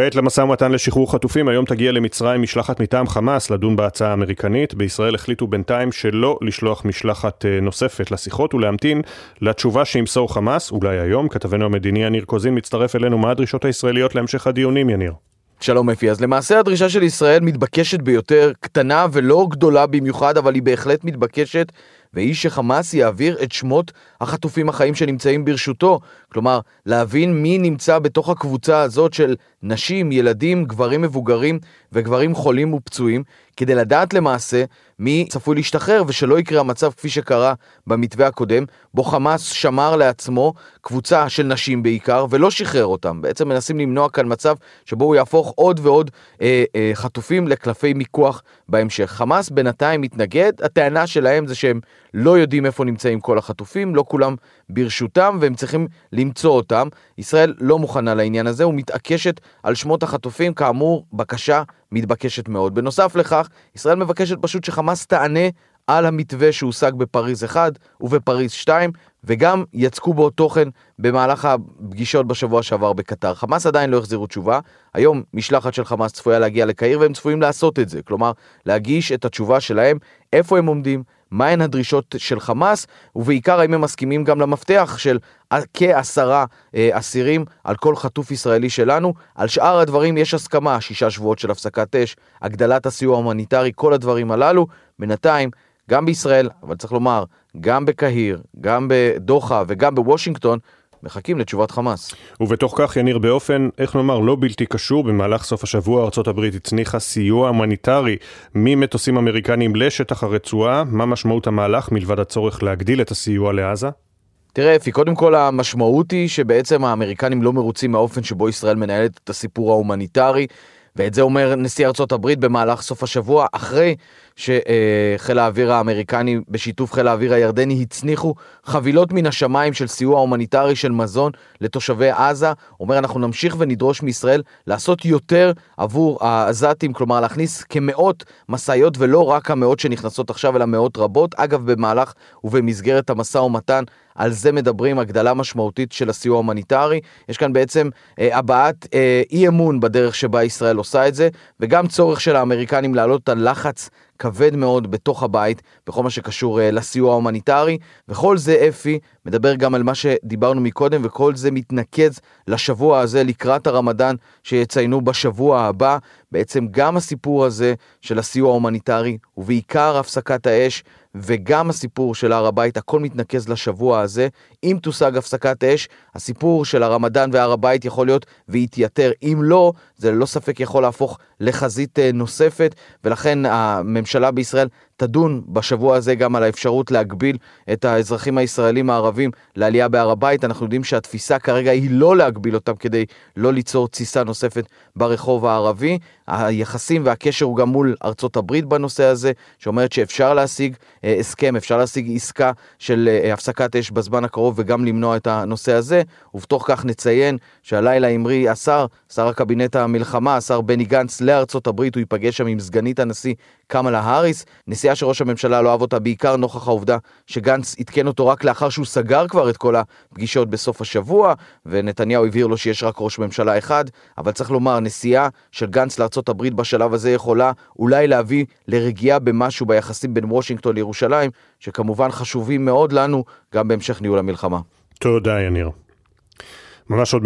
כעת למשא ומתן לשחרור חטופים, היום תגיע למצרים משלחת מטעם חמאס לדון בהצעה האמריקנית. בישראל החליטו בינתיים שלא לשלוח משלחת נוספת לשיחות ולהמתין לתשובה שימסור חמאס, אולי היום. כתבנו המדיני יניר קוזין מצטרף אלינו, מה הדרישות הישראליות להמשך הדיונים, יניר? שלום אפי, אז למעשה הדרישה של ישראל מתבקשת ביותר, קטנה ולא גדולה במיוחד, אבל היא בהחלט מתבקשת, והיא שחמאס יעביר את שמות החטופים החיים שנמצאים ברשותו. כלומר, להבין מי נמצא בתוך הקבוצה הזאת של נשים, ילדים, גברים מבוגרים וגברים חולים ופצועים, כדי לדעת למעשה מי צפוי להשתחרר ושלא יקרה המצב כפי שקרה במתווה הקודם, בו חמאס שמר לעצמו קבוצה של נשים בעיקר ולא שחרר אותם. בעצם מנסים למנוע כאן מצב שבו הוא יהפוך עוד ועוד אה, אה, חטופים לקלפי מיקוח בהמשך. חמאס בינתיים מתנגד, הטענה שלהם זה שהם לא יודעים איפה נמצאים כל החטופים, לא כולם ברשותם והם צריכים למצוא אותם. ישראל לא מוכנה לעניין הזה ומתעקשת על שמות החטופים, כאמור, בקשה מתבקשת מאוד. בנוסף לכך, ישראל מבקשת פשוט שחמאס תענה על המתווה שהושג בפריז 1 ובפריז 2, וגם יצקו בו תוכן במהלך הפגישות בשבוע שעבר בקטר. חמאס עדיין לא החזירו תשובה, היום משלחת של חמאס צפויה להגיע לקהיר והם צפויים לעשות את זה, כלומר להגיש את התשובה שלהם, איפה הם עומדים, מהן הדרישות של חמאס, ובעיקר האם הם מסכימים גם למפתח של כעשרה אה, אסירים על כל חטוף ישראלי שלנו. על שאר הדברים יש הסכמה, שישה שבועות של הפסקת אש, הגדלת הסיוע ההומניטרי, כל הדברים הללו. בינתיים, גם בישראל, אבל צריך לומר, גם בקהיר, גם בדוחה וגם בוושינגטון, מחכים לתשובת חמאס. ובתוך כך, יניר, באופן, איך נאמר, לא בלתי קשור, במהלך סוף השבוע ארה"ב הצניחה סיוע הומניטרי ממטוסים אמריקניים לשטח הרצועה. מה משמעות המהלך מלבד הצורך להגדיל את הסיוע לעזה? תראה אפי, קודם כל המשמעות היא שבעצם האמריקנים לא מרוצים מהאופן שבו ישראל מנהלת את הסיפור ההומניטרי. ואת זה אומר נשיא ארצות הברית במהלך סוף השבוע, אחרי שחיל האוויר האמריקני בשיתוף חיל האוויר הירדני הצניחו חבילות מן השמיים של סיוע הומניטרי של מזון לתושבי עזה. אומר אנחנו נמשיך ונדרוש מישראל לעשות יותר עבור העזתים, כלומר להכניס כמאות משאיות ולא רק המאות שנכנסות עכשיו אלא מאות רבות. אגב במהלך ובמסגרת המשא ומתן על זה מדברים, הגדלה משמעותית של הסיוע ההומניטרי. יש כאן בעצם אה, הבעת אה, אי אמון בדרך שבה ישראל עושה את זה, וגם צורך של האמריקנים להעלות על לחץ כבד מאוד בתוך הבית בכל מה שקשור uh, לסיוע ההומניטרי, וכל זה אפי מדבר גם על מה שדיברנו מקודם, וכל זה מתנקז לשבוע הזה לקראת הרמדאן שיציינו בשבוע הבא. בעצם גם הסיפור הזה של הסיוע ההומניטרי, ובעיקר הפסקת האש, וגם הסיפור של הר הבית, הכל מתנקז לשבוע הזה. אם תושג הפסקת אש, הסיפור של הרמדאן והר הבית יכול להיות ויתייתר. אם לא, זה ללא ספק יכול להפוך לחזית אה, נוספת, ולכן הממשלה בישראל תדון בשבוע הזה גם על האפשרות להגביל את האזרחים הישראלים הערבים לעלייה בהר הבית. אנחנו יודעים שהתפיסה כרגע היא לא להגביל אותם כדי לא ליצור תסיסה נוספת ברחוב הערבי. היחסים והקשר הוא גם מול ארצות הברית בנושא הזה, שאומרת שאפשר להשיג אה, הסכם, אפשר להשיג עסקה של אה, הפסקת אש בזמן הקרוב וגם למנוע את הנושא הזה. ובתוך כך נציין שהלילה המריא השר, שר הקבינט המלחמה, השר בני גנץ לארצות הברית, הוא ייפגש שם עם סגנית הנשיא קמלה האריס, נסיעה שראש הממשלה לא אהב אותה בעיקר נוכח העובדה שגנץ עדכן אותו רק לאחר שהוא סגר כבר את כל הפגישות בסוף השבוע, ונתניהו הבהיר לו שיש רק ראש ממשלה אחד, אבל צריך לומר, נסיעה של גנץ הברית בשלב הזה יכולה אולי להביא לרגיעה במשהו ביחסים בין וושינגטון לירושלים, שכמובן חשובים מאוד לנו גם בהמשך ניהול המלחמה. תודה יניר. ממש עוד